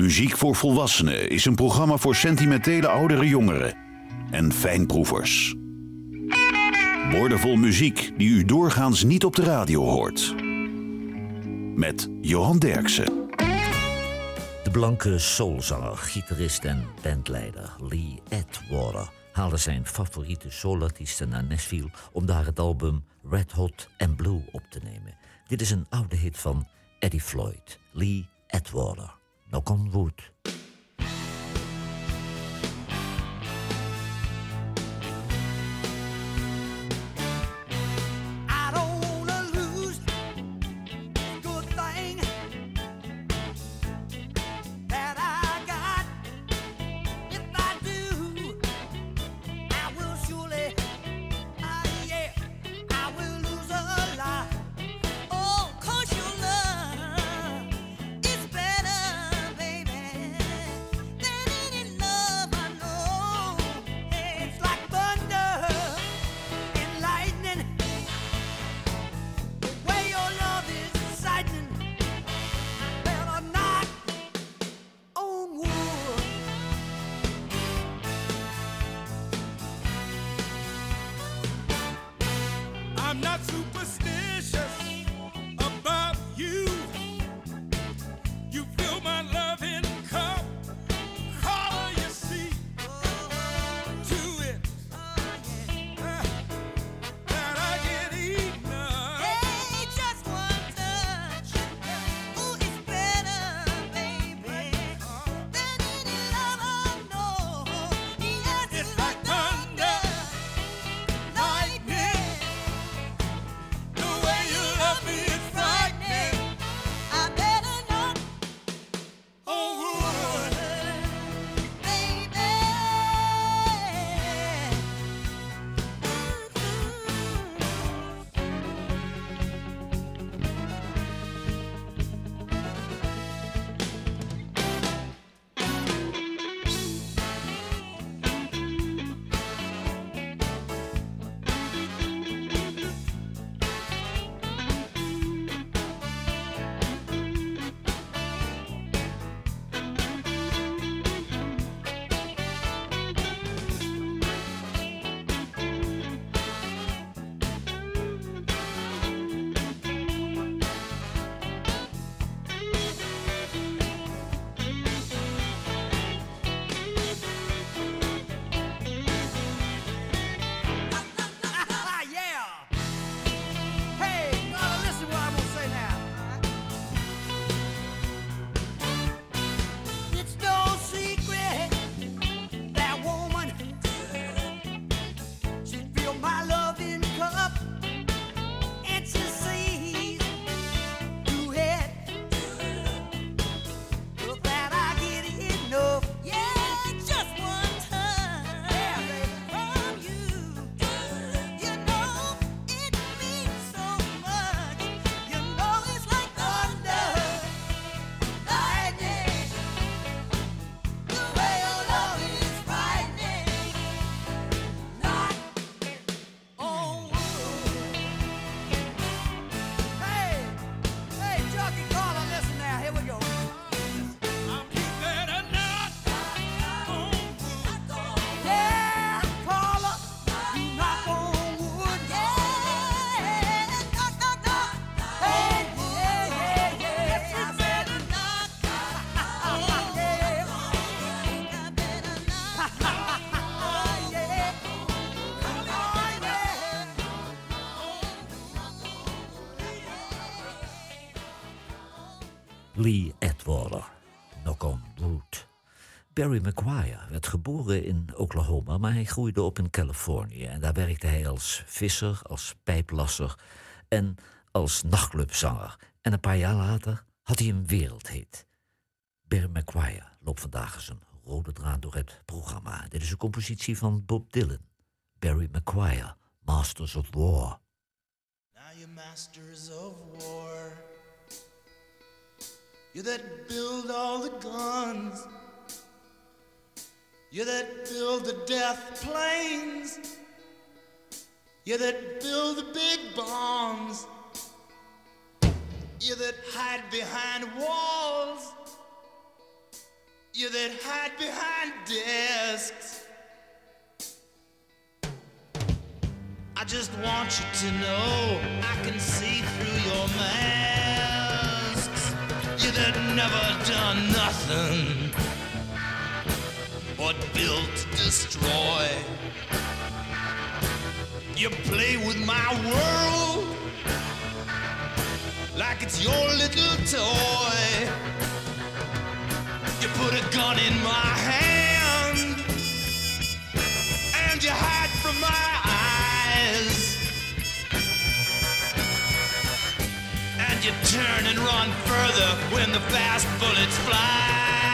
Muziek voor Volwassenen is een programma voor sentimentele oudere jongeren en fijnproevers. Woordenvol muziek die u doorgaans niet op de radio hoort. Met Johan Derksen. De blanke soulzanger, gitarist en bandleider Lee Atwater haalde zijn favoriete soulartiesten naar Nashville om daar het album Red Hot and Blue op te nemen. Dit is een oude hit van Eddie Floyd, Lee Atwater. Knock on Barry McGuire werd geboren in Oklahoma, maar hij groeide op in Californië. En daar werkte hij als visser, als pijplasser en als nachtclubzanger. En een paar jaar later had hij een wereldhit. Barry McGuire loopt vandaag als een rode draad door het programma. Dit is een compositie van Bob Dylan. Barry McGuire, Masters of War. Now you masters of war. You that build all the guns. You that build the death planes. You that build the big bombs. You that hide behind walls. You that hide behind desks. I just want you to know I can see through your masks. You that never done nothing but built to destroy. You play with my world like it's your little toy. You put a gun in my hand and you hide from my eyes. And you turn and run further when the fast bullets fly.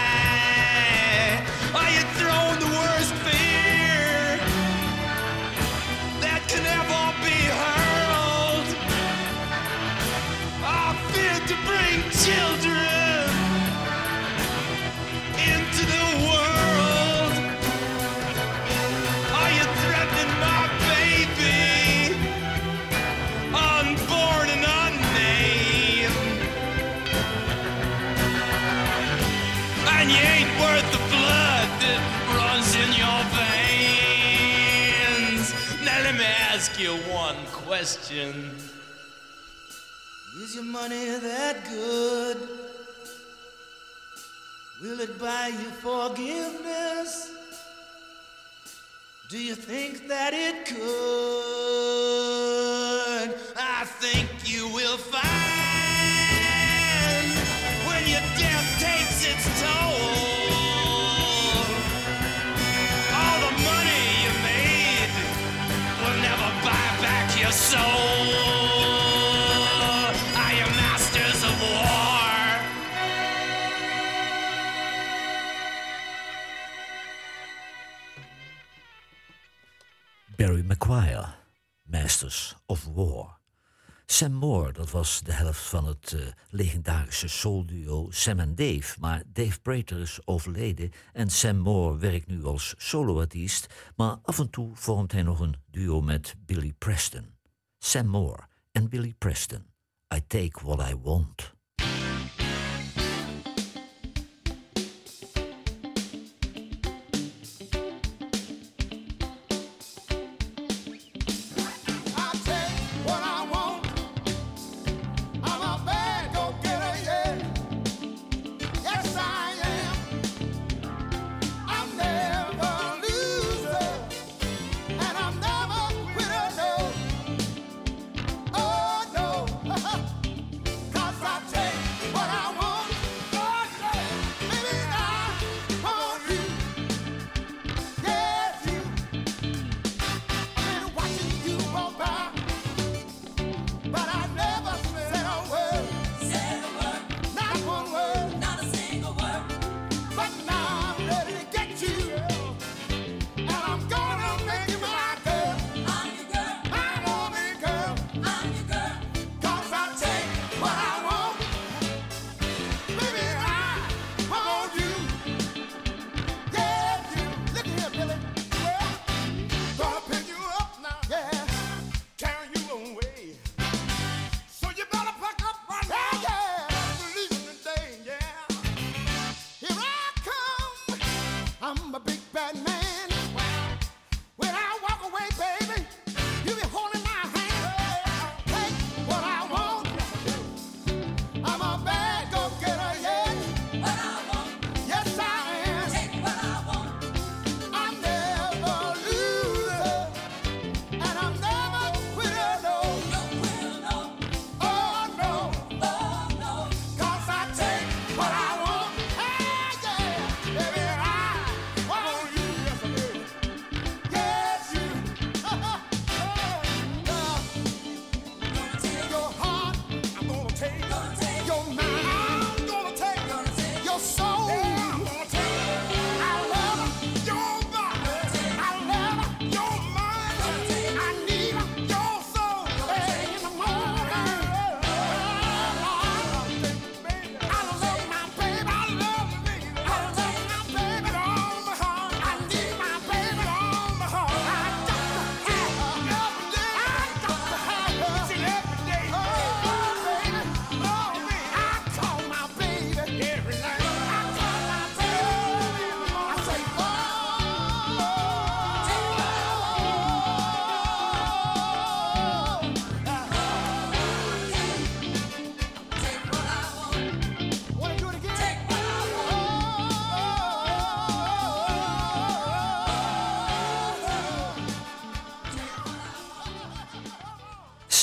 Question. Is your money that good? Will it buy you forgiveness? Do you think that it could? Barry McGuire, Masters of War. Sam Moore, dat was de helft van het eh, legendarische soulduo Sam en Dave. Maar Dave Prater is overleden en Sam Moore werkt nu als soloartiest. Maar af en toe vormt hij nog een duo met Billy Preston. Sam Moore and Billy Preston. I take what I want.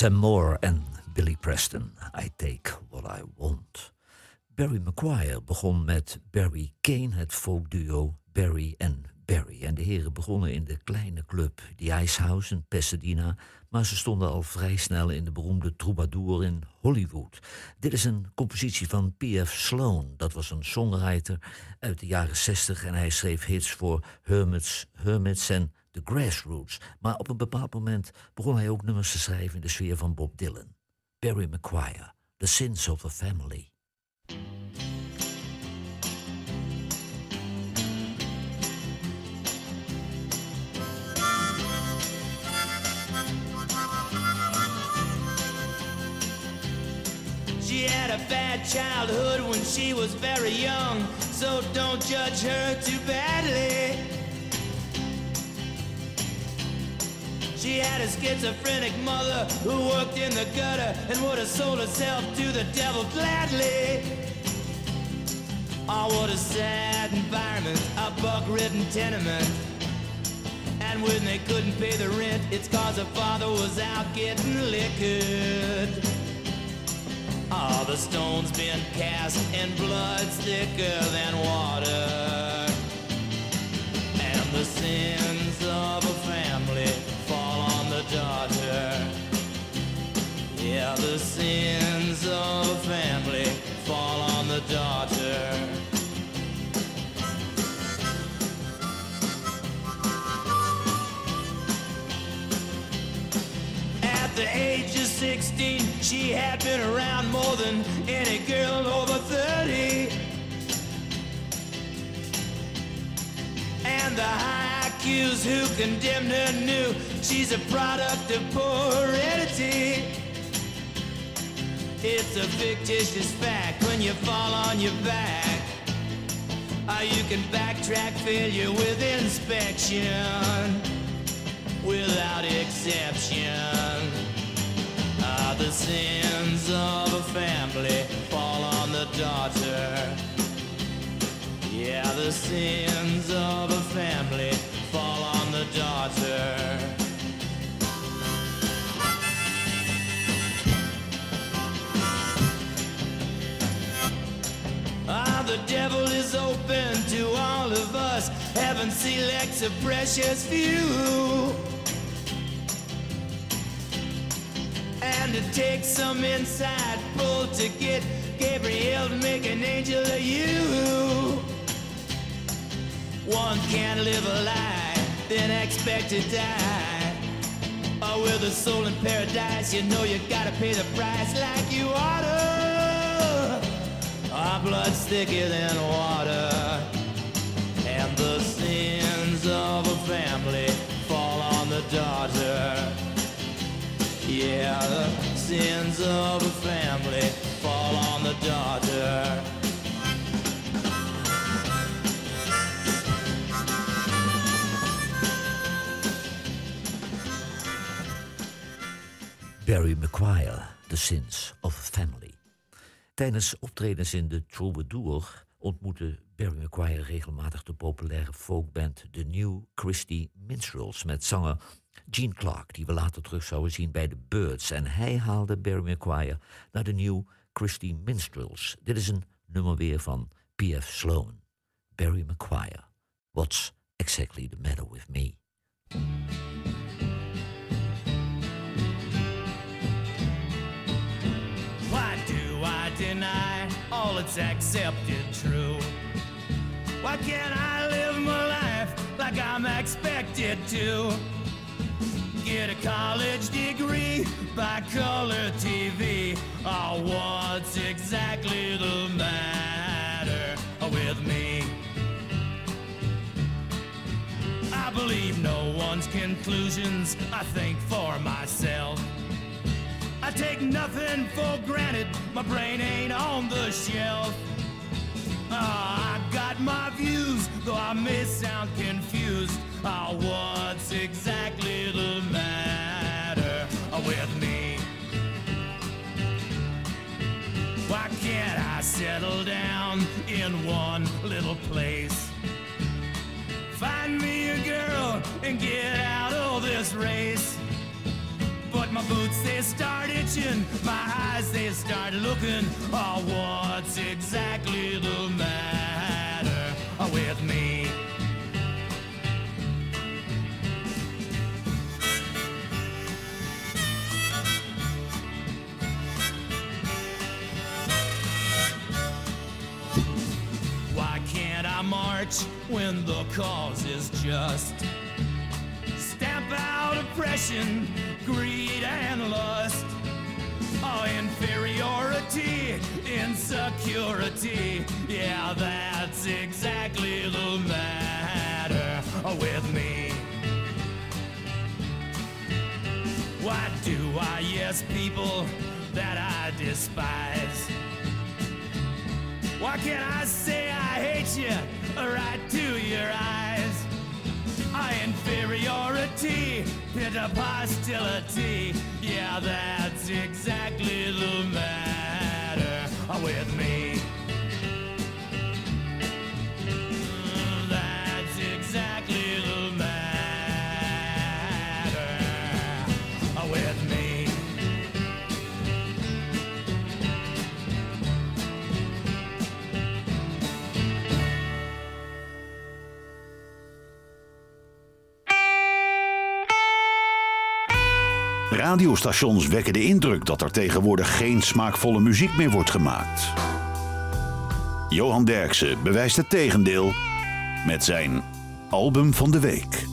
Sam Moore en Billy Preston. I take what I want. Barry McGuire begon met Barry Kane, het folkduo Barry en Barry. En de heren begonnen in de kleine club The Ice House in Pasadena, maar ze stonden al vrij snel in de beroemde Troubadour in Hollywood. Dit is een compositie van P.F. Sloan. Dat was een songwriter uit de jaren 60 en hij schreef hits voor Hermits, Hermits en The Grassroots. Maar op een bepaald moment begon hij ook nummers te schrijven in de sfeer van Bob Dylan. Barry McGuire, The Sins of a Family. She had a bad childhood when she was very young, so don't judge her too badly. She had a schizophrenic mother who worked in the gutter and would have sold herself to the devil gladly. Oh, what a sad environment, a bug-ridden tenement. And when they couldn't pay the rent, it's cause her father was out getting liquored. Oh, the stone's been cast and blood's thicker than water. And the sins daughter. Yeah, the sins of a family fall on the daughter. At the age of 16, she had been around more than any girl over 30. And the high IQs who condemned her knew she's a product of poor heredity. It's a fictitious fact when you fall on your back. Uh, you can backtrack failure with inspection without exception. Ah, the sins of a family fall on the daughter. Yeah, the sins of a family fall on the daughter. Ah, the devil is open to all of us. Heaven selects a precious few. And it takes some inside pull to get Gabriel to make an angel of you. One can't live a lie, then expect to die. Oh, with a soul in paradise, you know you gotta pay the price like you oughta. Our blood's thicker than water, and the sins of a family fall on the daughter. Yeah, the sins of a family fall on the daughter. Barry McGuire, The Sins of Family. Tijdens optredens in de Troubadour ontmoette Barry McGuire regelmatig de populaire folkband The New Christie Minstrels met zanger Gene Clark, die we later terug zouden zien bij The Birds. En hij haalde Barry McGuire naar de New Christie Minstrels. Dit is een nummer weer van P.F. Sloan. Barry McGuire. What's exactly the matter with me? Accepted true? Why can't I live my life like I'm expected to? Get a college degree by color TV. Oh, what's exactly the matter with me? I believe no one's conclusions. I think for myself. I take nothing for granted. My brain ain't on the shelf. Ah, I got my views, though I may sound confused. Ah, what's exactly the matter with me? Why can't I settle down in one little place? Find me a girl and get out of this race. But My boots, they start itching. My eyes, they start looking. Oh, what's exactly the matter with me? Why can't I march when the cause is just? Stamp out oppression, greed, and lust. Oh, inferiority, insecurity. Yeah, that's exactly the matter with me. Why do I yes people that I despise? Why can't I say I hate you right to your eyes? I inferiority, pit of hostility. Yeah, that's exactly the matter with me. Radiostations wekken de indruk dat er tegenwoordig geen smaakvolle muziek meer wordt gemaakt. Johan Derksen bewijst het tegendeel met zijn album van de week.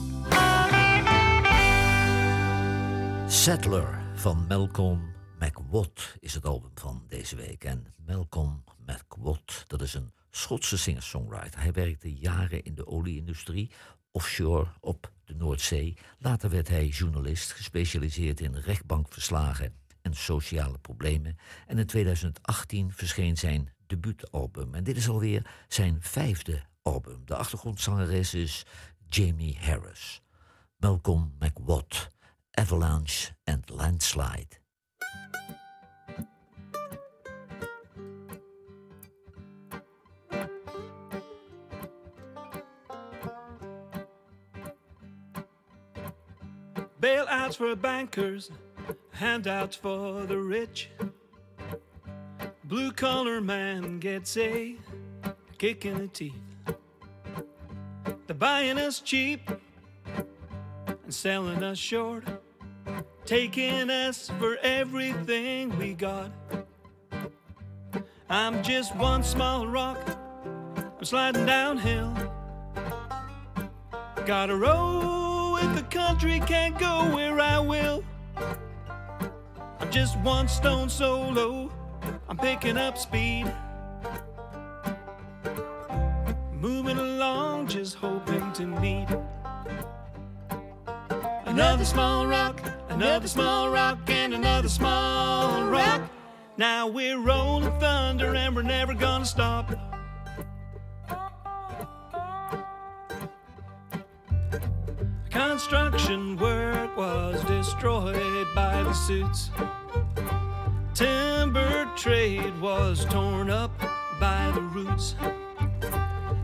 Settler van Malcolm McWatt is het album van deze week. En Malcolm McWatt, dat is een Schotse singer-songwriter. Hij werkte jaren in de olieindustrie, offshore op de Noordzee. Later werd hij journalist, gespecialiseerd in rechtbankverslagen en sociale problemen. En in 2018 verscheen zijn debuutalbum. En dit is alweer zijn vijfde album. De achtergrondzangeres is Jamie Harris. Malcolm McWatt, Avalanche and Landslide. Bailouts for bankers, handouts for the rich. Blue collar man gets a kick in the teeth. They're buying us cheap and selling us short, taking us for everything we got. I'm just one small rock, I'm sliding downhill. Gotta roll the country, can't go where I will. I'm just one stone solo, I'm picking up speed. Moving along, just hoping to meet another small rock, another small rock, and another small rock. Now we're rolling thunder and we're never gonna stop. Construction work was destroyed by the suits. Timber trade was torn up by the roots.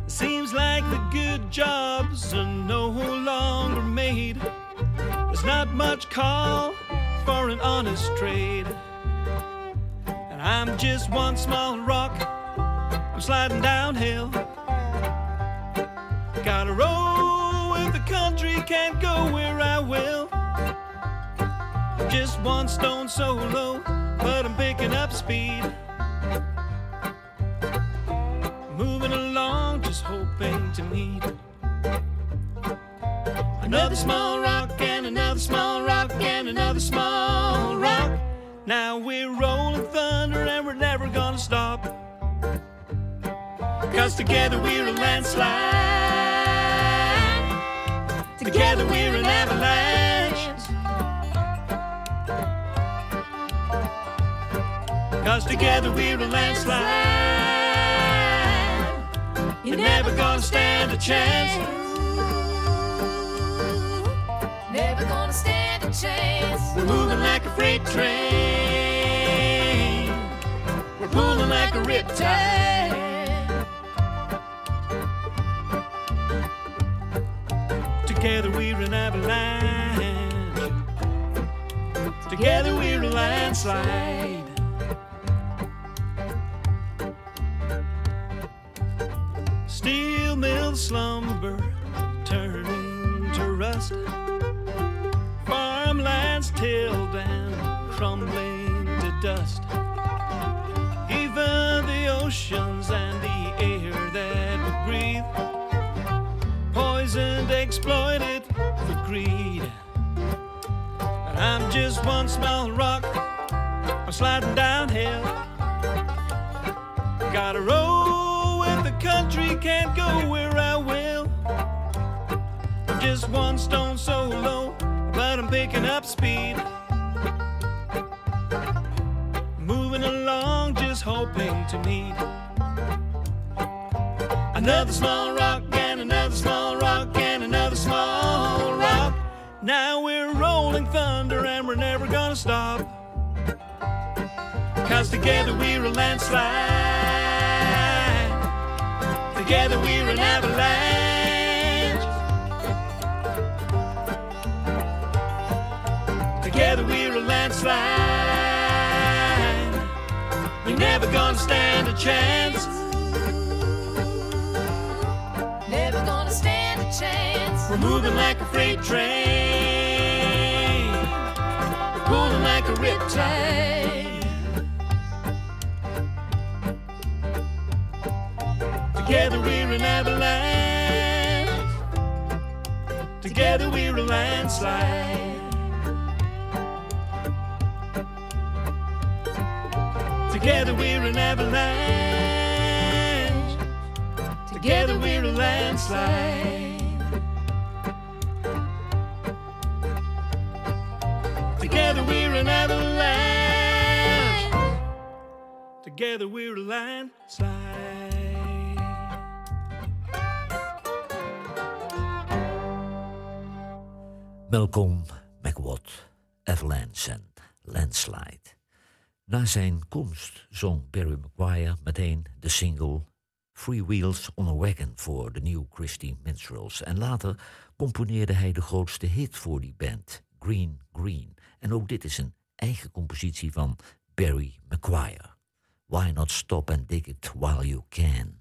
Seems like the good jobs are no longer made. There's not much call for an honest trade. And I'm just one small rock. I'm sliding downhill. Gotta roll the country, can't go where I will. Just one stone solo, but I'm picking up speed. Moving along, just hoping to meet another small rock and another small rock and another small rock. Now we're rolling thunder and we're never gonna stop. Cause together we're a landslide. Together we're an avalanche. Cause together we're a landslide. You're never gonna stand a chance. Never gonna stand a chance. We're moving like a freight train. We're pulling like a riptide. Together we're an avalanche. Together we're a landslide. Steel mill slumber turning to rust. Farmlands tilled and crumbling to dust. Even the oceans exploited for greed. And I'm just one small rock, I'm sliding downhill. Gotta roll with the country, can't go where I will. I'm just one stone so low, but I'm picking up speed. Moving along, just hoping to meet another small rock and another small rock and another small rock. Now we're rolling thunder and we're never gonna stop. Cause together we're a landslide. Together we're an avalanche. Together we're a landslide. We're never gonna stand a chance. Never gonna stand a chance. We're moving like a freight train. A riptide. Together we're an avalanche. Together we're a landslide. Together we're an avalanche. Together we're a landslide. An avalanche. Together we're a landslide. Malcolm McWatt, Avalanche en Landslide. Na zijn komst zong Barry Maguire meteen de single Free Wheels on a Wagon voor de New Christie Minstrels. En later componeerde hij de grootste hit voor die band, Green Green. En ook dit is een eigen compositie van Barry Maguire. Why not stop and dig it while you can?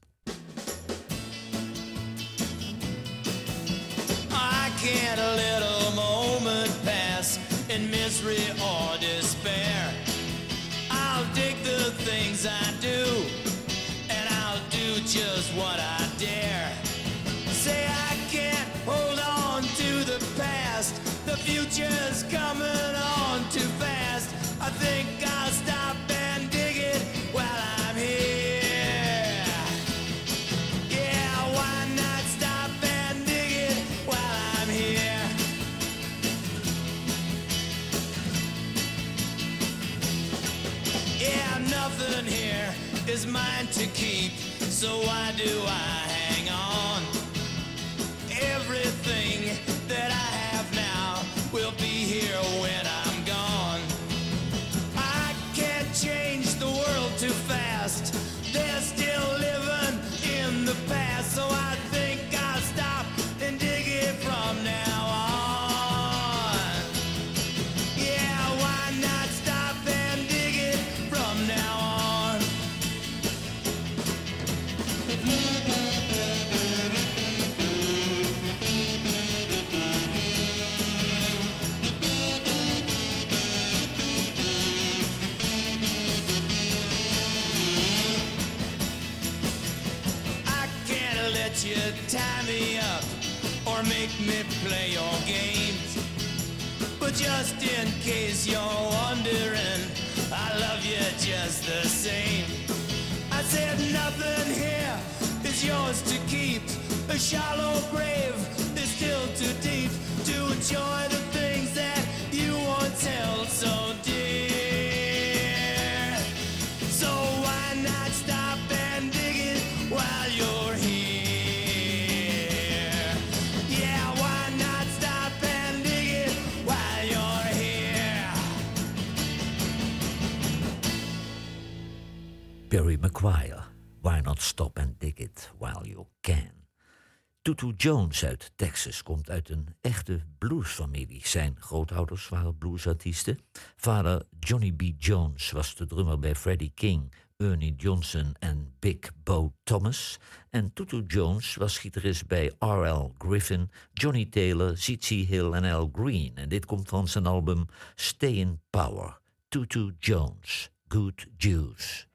I can't a moment pass in misery or despair. I'll dig the things I do, and I'll do just what I dare. Say I can't hold on to the past, the future's coming so why do I games. But just in case you're wondering, I love you just the same. I said nothing here is yours to keep. A shallow grave is still too deep to enjoy the Barry Maguire, Why Not Stop and Dig It While You Can. Tutu Jones uit Texas komt uit een echte bluesfamilie. Zijn grootouders waren bluesartiesten. Vader Johnny B. Jones was de drummer bij Freddie King, Ernie Johnson en Big Bo Thomas. En Tutu Jones was gitarist bij R.L. Griffin, Johnny Taylor, Z.Z. Hill en Al Green. En dit komt van zijn album Stay in Power. Tutu Jones, Good Juice.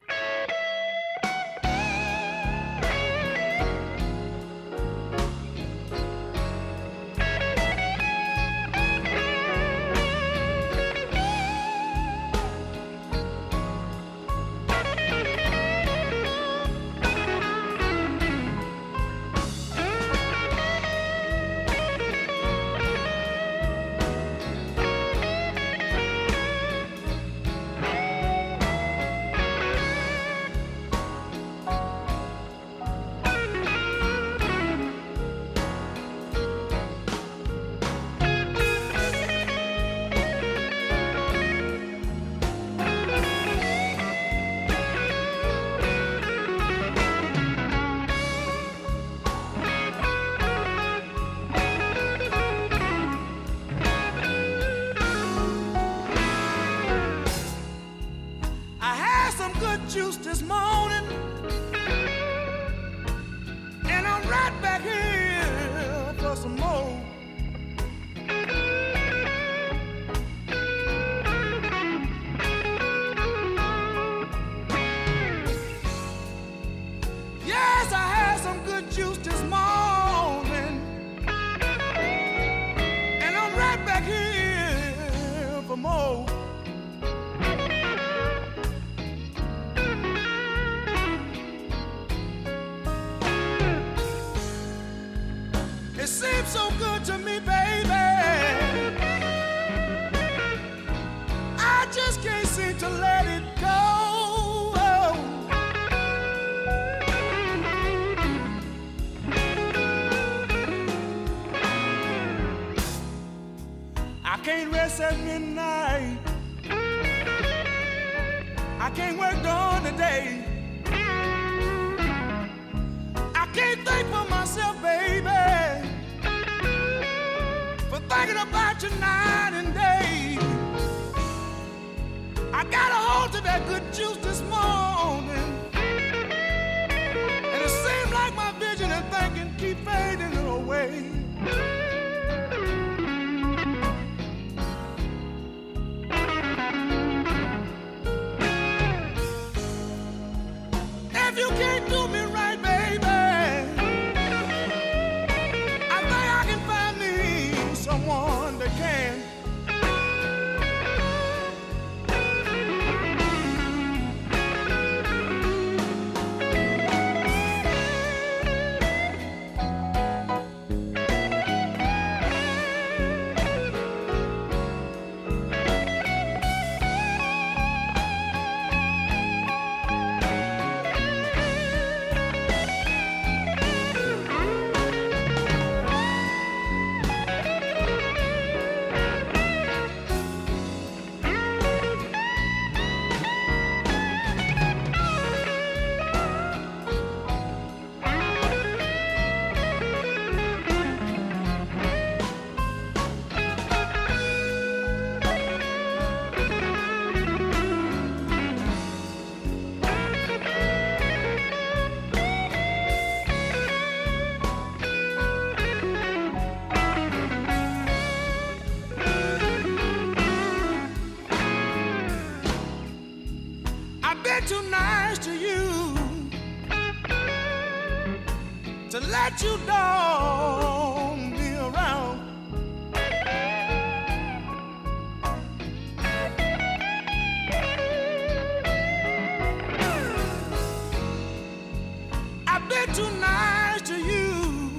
Too nice to you.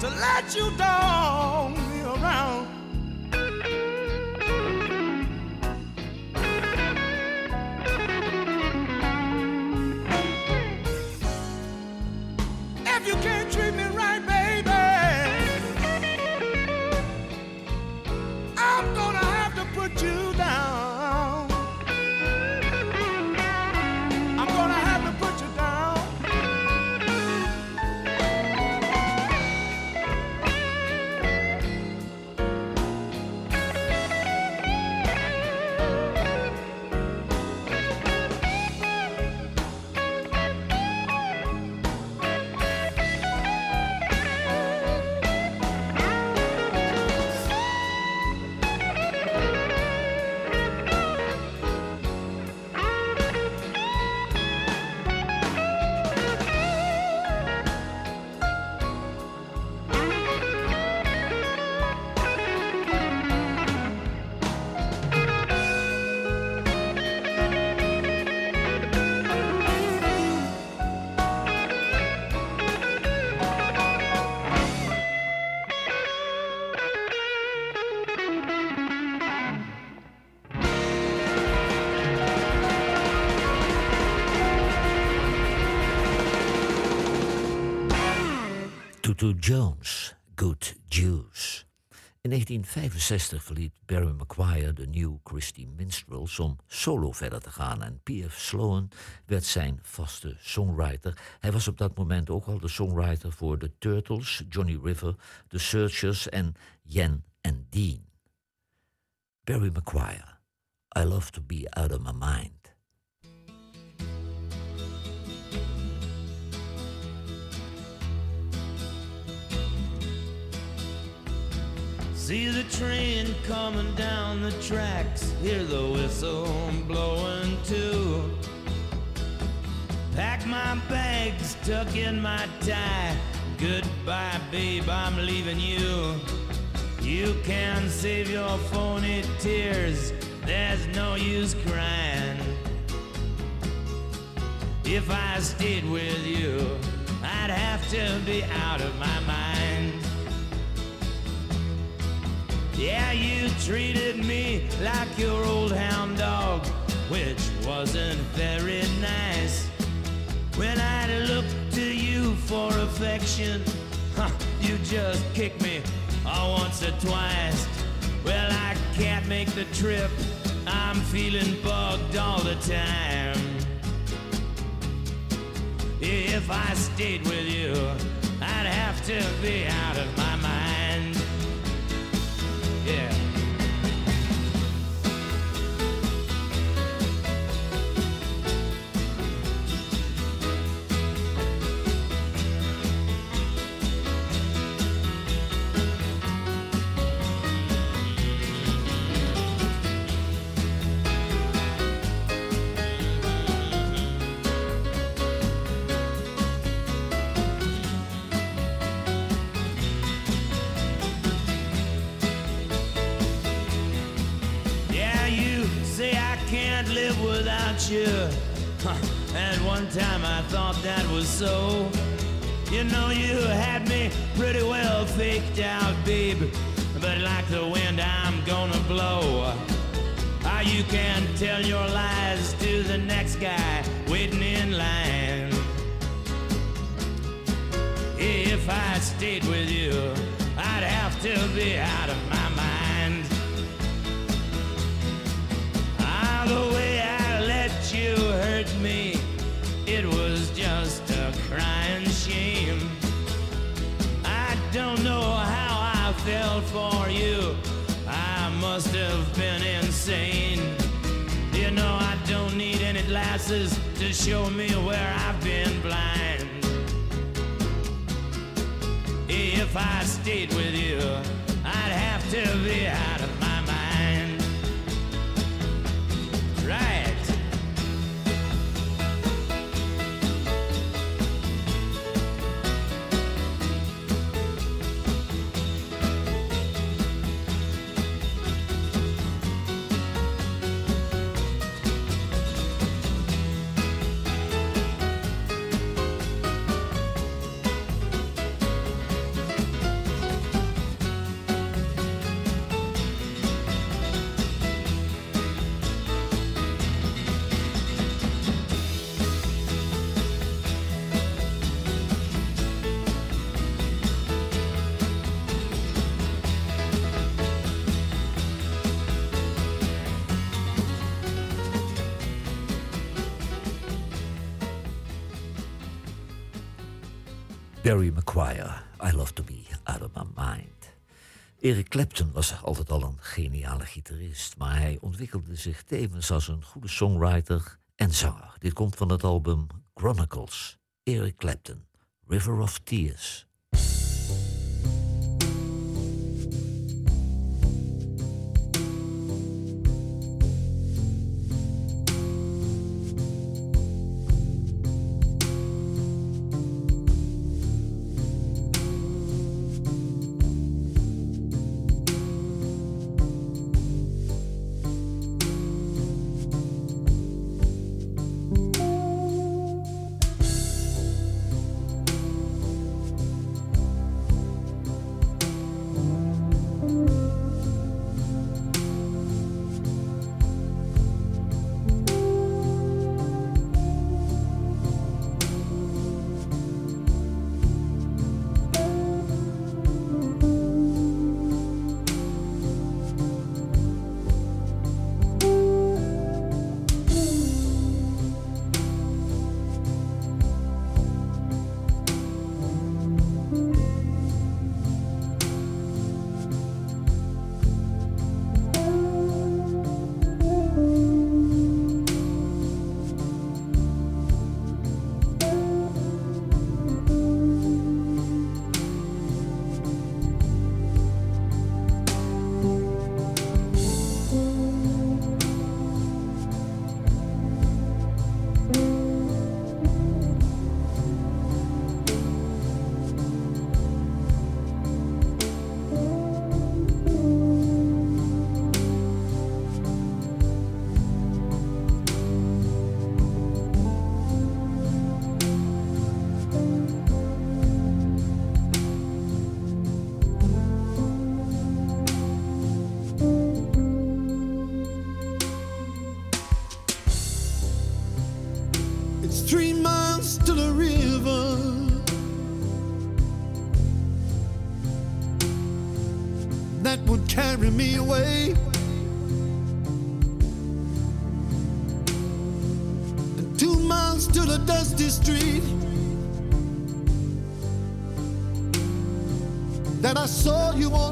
To let you down Jones, Good Juice. In 1965 verliet Barry McGuire de New Christie Minstrels om solo verder te gaan en P.F. Sloan werd zijn vaste songwriter. Hij was op dat moment ook al de songwriter voor The Turtles, Johnny River, The Searchers en Yen and Dean. Barry McGuire, I Love to Be Out of My Mind. See the train coming down the tracks, hear the whistle blowing too. Pack my bags, tuck in my tie. Goodbye, babe, I'm leaving you. You can save your phony tears, there's no use crying. If I stayed with you, I'd have to be out of my mind. Yeah, you treated me like your old hound dog, which wasn't very nice. When I looked to you for affection, huh, you just kicked me oh, once or twice. Well, I can't make the trip, I'm feeling bugged all the time. If I stayed with you, I'd have to be out of my mind. Yeah. You. At one time I thought that was so. You know, you had me pretty well faked out, babe. But like the wind, I'm gonna blow. How you can tell your lies to the next guy waiting in line. If I stayed with you, I'd have to be out of my mind. Ah, the way hurt me, it was just a crying shame. I don't know how I fell for you. I must have been insane. You know, I don't need any glasses to show me where I've been blind. If I stayed with you, I'd have to be out Barry McGuire, I Love to Be Out of My Mind. Eric Clapton was altijd al een geniale gitarist, maar hij ontwikkelde zich tevens als een goede songwriter en zanger. Dit komt van het album Chronicles. Eric Clapton, River of Tears.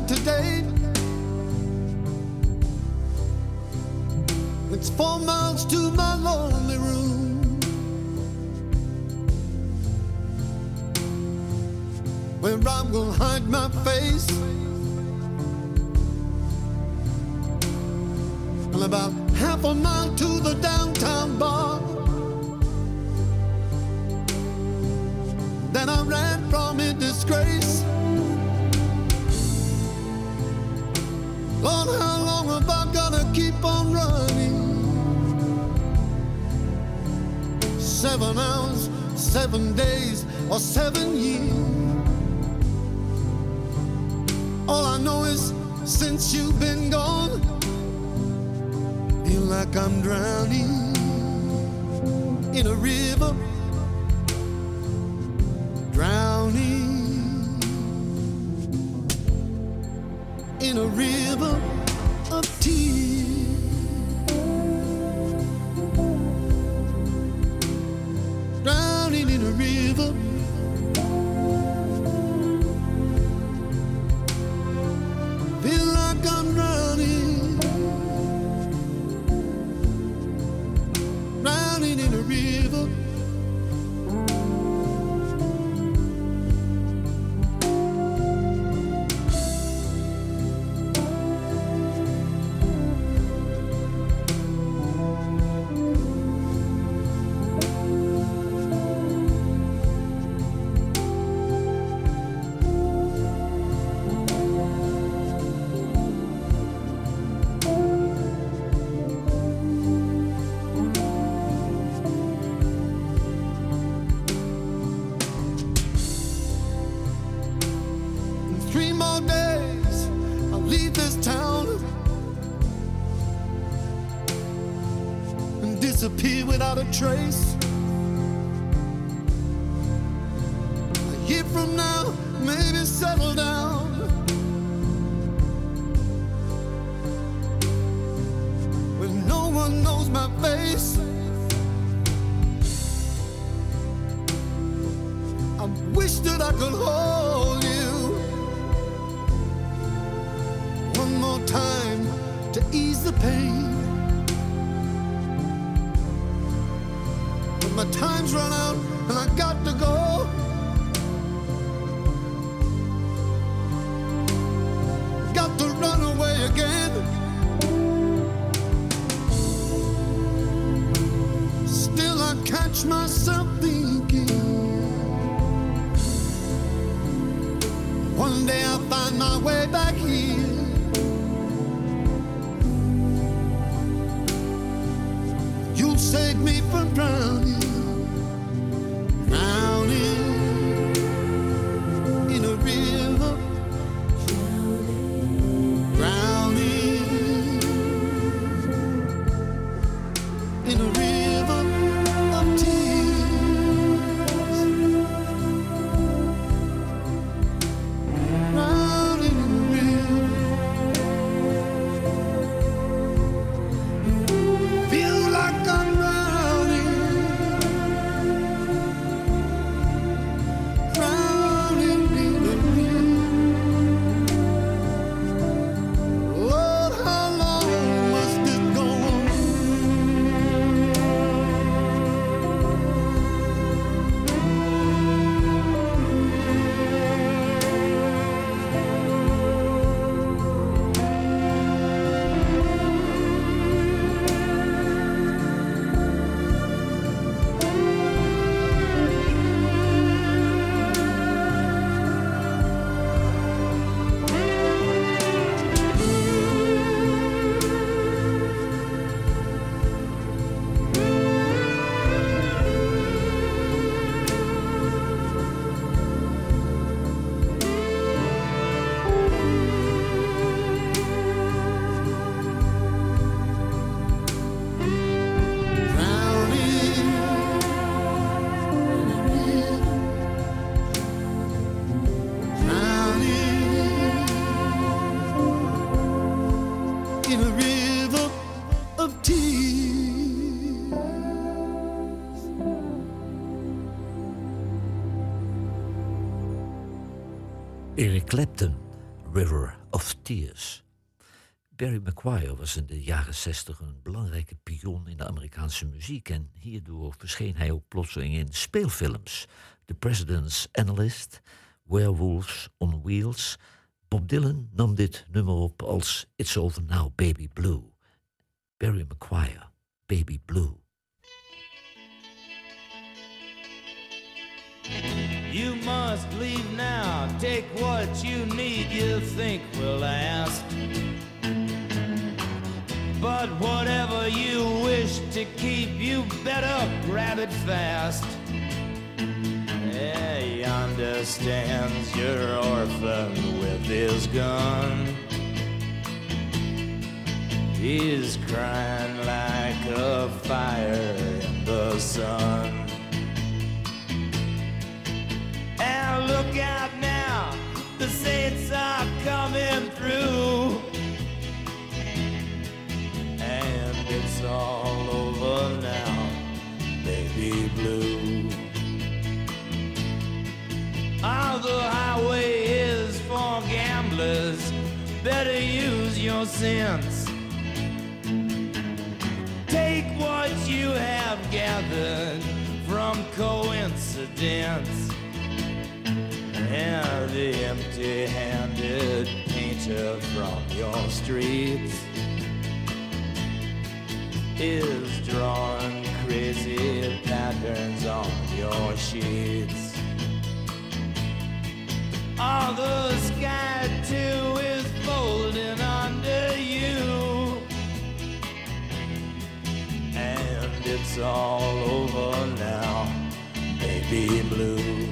Today. It's four miles to my lonely room. Where I will hide my face. And about half a mile to the downtown bar. Then I ran from in disgrace. Lord, how long have I gotta keep on running? Seven hours, seven days, or seven years. All I know is since you've been gone, feel like I'm drowning in a river, drowning in a river of tears. Trace. Clapton, River of Tears. Barry McGuire was in de jaren 60 een belangrijke pion in de Amerikaanse muziek en hierdoor verscheen hij ook plotseling in speelfilms. The President's Analyst, Werewolves on Wheels. Bob Dylan nam dit nummer op als It's Over Now Baby Blue. Barry McGuire, Baby Blue. Must leave now. Take what you need you think will last. But whatever you wish to keep, you better grab it fast. Yeah, he understands you're orphan with his gun. He's crying like a fire in the sun. Look out now, the saints are coming through. And it's all over now, baby blue. All the highway is for gamblers, better use your sense. Take what you have gathered from coincidence and the empty-handed painter from your streets is drawing crazy patterns on your sheets. All the sky too is folding under you, and it's all over now, baby blue.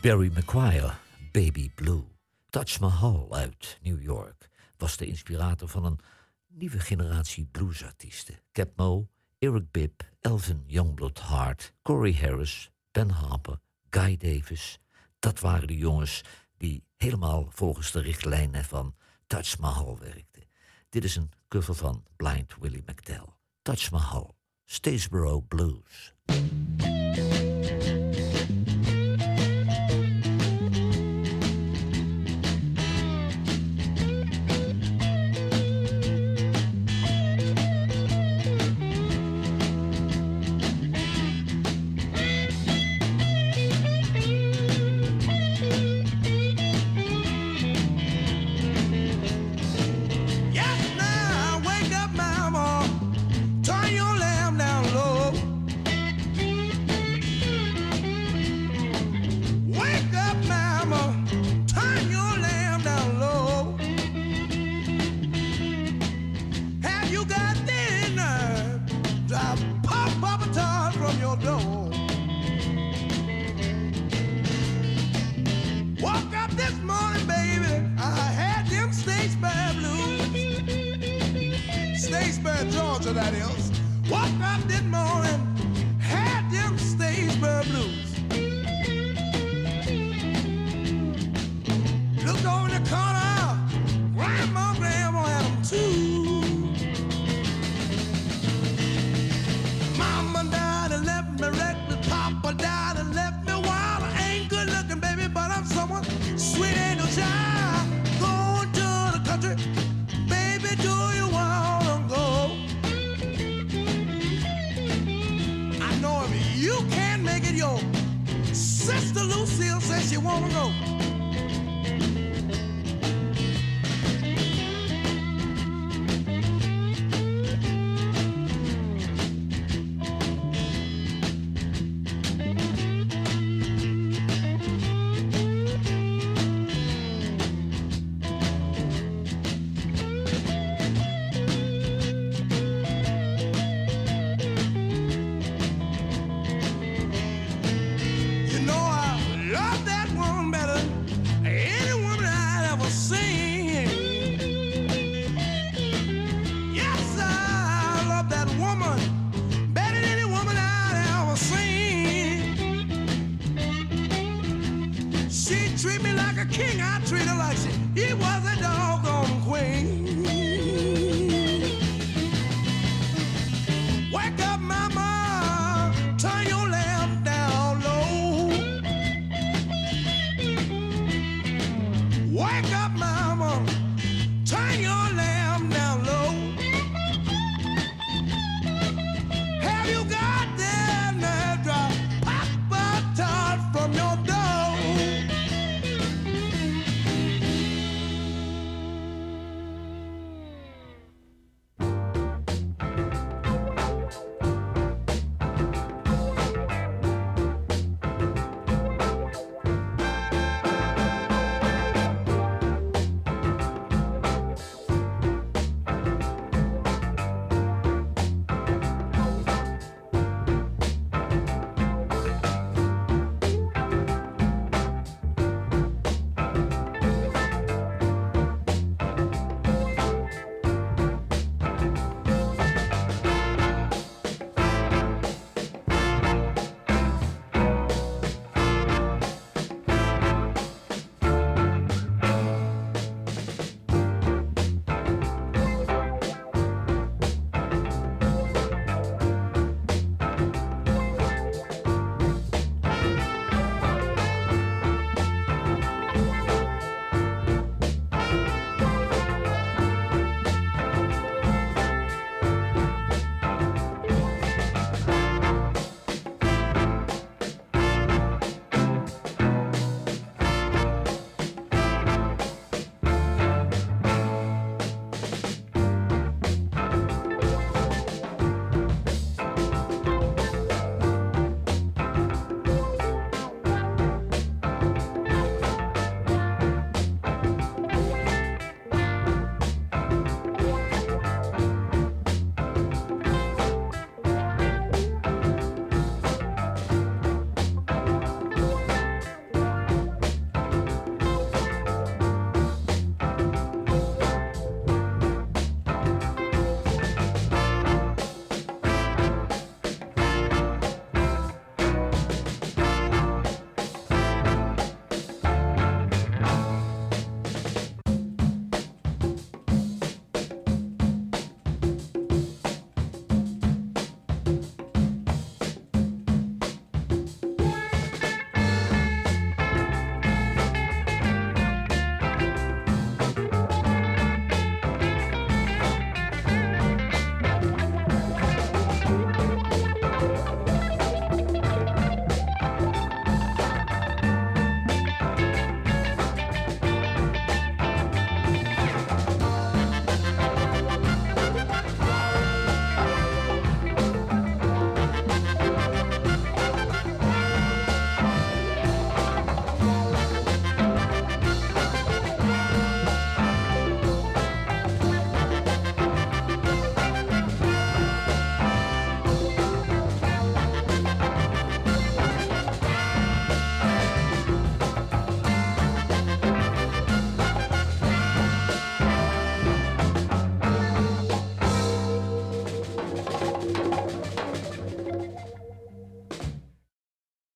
Barry McGuire, Baby Blue. Taj Mahal uit New York was de inspirator van een nieuwe generatie bluesartiesten. Cap Mo, Eric Bibb, Elvin Youngblood Hart, Corey Harris, Ben Harper, Guy Davis. Dat waren de jongens die helemaal volgens de richtlijnen van Taj Mahal werkten. Dit is een cover van Blind Willie McTell. Taj Mahal, Statesboro Blues.